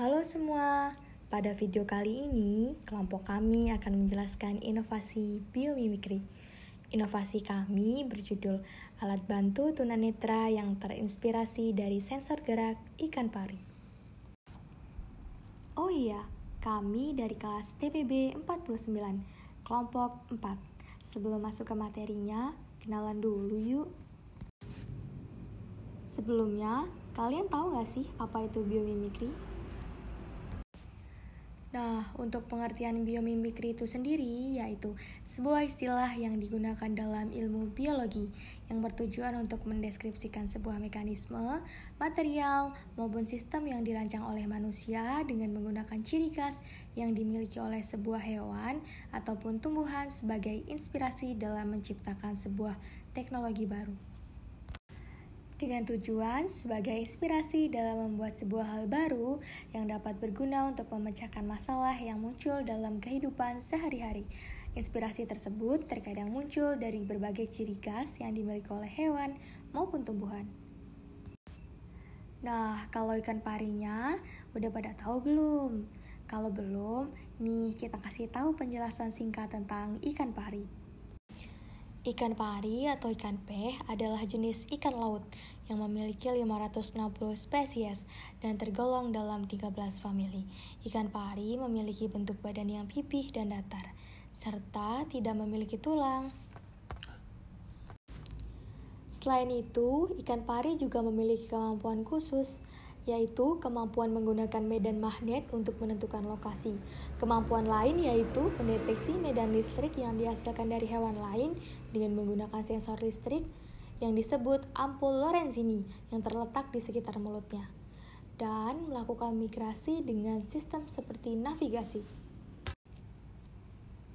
Halo semua, pada video kali ini kelompok kami akan menjelaskan inovasi biomimikri. Inovasi kami berjudul alat bantu tunanetra yang terinspirasi dari sensor gerak ikan pari. Oh iya, kami dari kelas TPB 49, kelompok 4. Sebelum masuk ke materinya, kenalan dulu yuk. Sebelumnya, kalian tahu gak sih apa itu biomimikri? Nah, untuk pengertian biomimikri itu sendiri yaitu sebuah istilah yang digunakan dalam ilmu biologi yang bertujuan untuk mendeskripsikan sebuah mekanisme, material, maupun sistem yang dirancang oleh manusia dengan menggunakan ciri khas yang dimiliki oleh sebuah hewan ataupun tumbuhan sebagai inspirasi dalam menciptakan sebuah teknologi baru dengan tujuan sebagai inspirasi dalam membuat sebuah hal baru yang dapat berguna untuk memecahkan masalah yang muncul dalam kehidupan sehari-hari. Inspirasi tersebut terkadang muncul dari berbagai ciri khas yang dimiliki oleh hewan maupun tumbuhan. Nah, kalau ikan parinya udah pada tahu belum? Kalau belum, nih kita kasih tahu penjelasan singkat tentang ikan pari. Ikan pari atau ikan peh adalah jenis ikan laut yang memiliki 560 spesies dan tergolong dalam 13 famili. Ikan pari memiliki bentuk badan yang pipih dan datar, serta tidak memiliki tulang. Selain itu, ikan pari juga memiliki kemampuan khusus, yaitu kemampuan menggunakan medan magnet untuk menentukan lokasi. Kemampuan lain yaitu mendeteksi medan listrik yang dihasilkan dari hewan lain dengan menggunakan sensor listrik yang disebut ampul Lorenzini yang terletak di sekitar mulutnya dan melakukan migrasi dengan sistem seperti navigasi.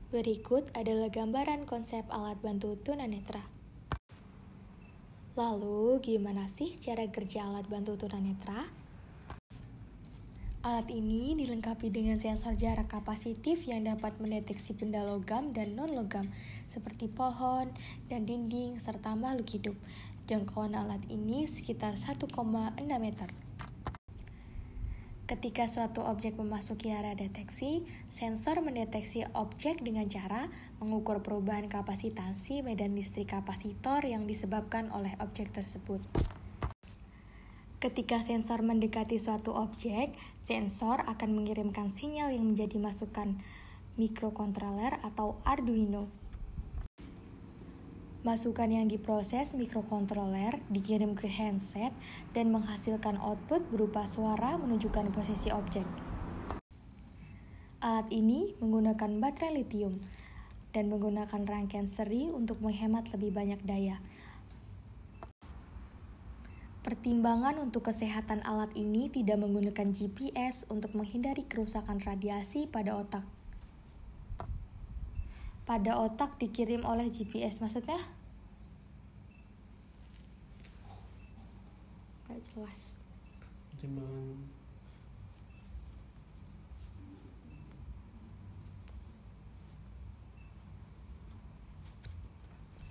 Berikut adalah gambaran konsep alat bantu tunanetra. Lalu, gimana sih cara kerja alat bantu tunanetra? Alat ini dilengkapi dengan sensor jarak kapasitif yang dapat mendeteksi benda logam dan non-logam, seperti pohon dan dinding, serta makhluk hidup. Jangkauan alat ini sekitar 1,6 meter. Ketika suatu objek memasuki area deteksi, sensor mendeteksi objek dengan cara mengukur perubahan kapasitansi medan listrik kapasitor yang disebabkan oleh objek tersebut. Ketika sensor mendekati suatu objek, sensor akan mengirimkan sinyal yang menjadi masukan mikrokontroler atau Arduino. Masukan yang diproses mikrokontroler dikirim ke handset dan menghasilkan output berupa suara menunjukkan posisi objek. Alat ini menggunakan baterai lithium dan menggunakan rangkaian seri untuk menghemat lebih banyak daya. Pertimbangan untuk kesehatan alat ini tidak menggunakan GPS untuk menghindari kerusakan radiasi pada otak. Pada otak dikirim oleh GPS maksudnya? Gak jelas. pertimbangan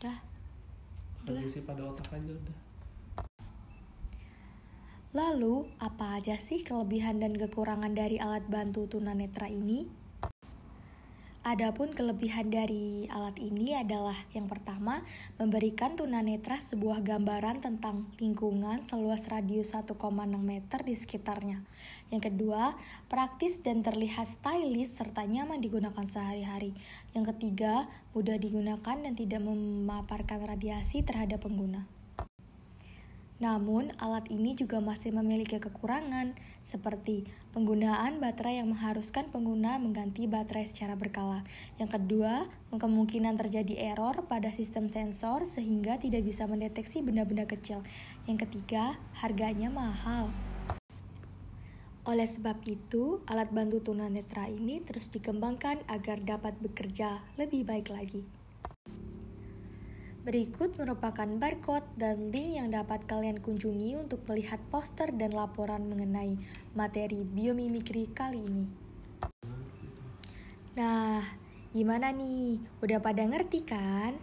Udah. Radiasi pada otak aja udah Lalu, apa aja sih kelebihan dan kekurangan dari alat bantu tunanetra ini? Adapun kelebihan dari alat ini adalah yang pertama, memberikan tunanetra sebuah gambaran tentang lingkungan seluas radius 1,6 meter di sekitarnya. Yang kedua, praktis dan terlihat stylish serta nyaman digunakan sehari-hari. Yang ketiga, mudah digunakan dan tidak memaparkan radiasi terhadap pengguna. Namun, alat ini juga masih memiliki kekurangan, seperti penggunaan baterai yang mengharuskan pengguna mengganti baterai secara berkala. Yang kedua, kemungkinan terjadi error pada sistem sensor sehingga tidak bisa mendeteksi benda-benda kecil. Yang ketiga, harganya mahal. Oleh sebab itu, alat bantu tunanetra ini terus dikembangkan agar dapat bekerja lebih baik lagi. Berikut merupakan barcode dan link yang dapat kalian kunjungi untuk melihat poster dan laporan mengenai materi biomimikri kali ini. Nah, gimana nih? Udah pada ngerti kan?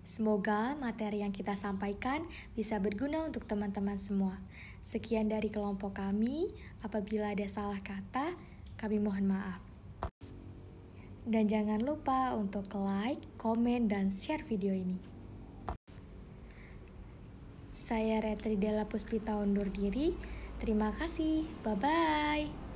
Semoga materi yang kita sampaikan bisa berguna untuk teman-teman semua. Sekian dari kelompok kami. Apabila ada salah kata, kami mohon maaf. Dan jangan lupa untuk like, komen, dan share video ini. Saya Retri Della Puspita undur diri. Terima kasih. Bye-bye.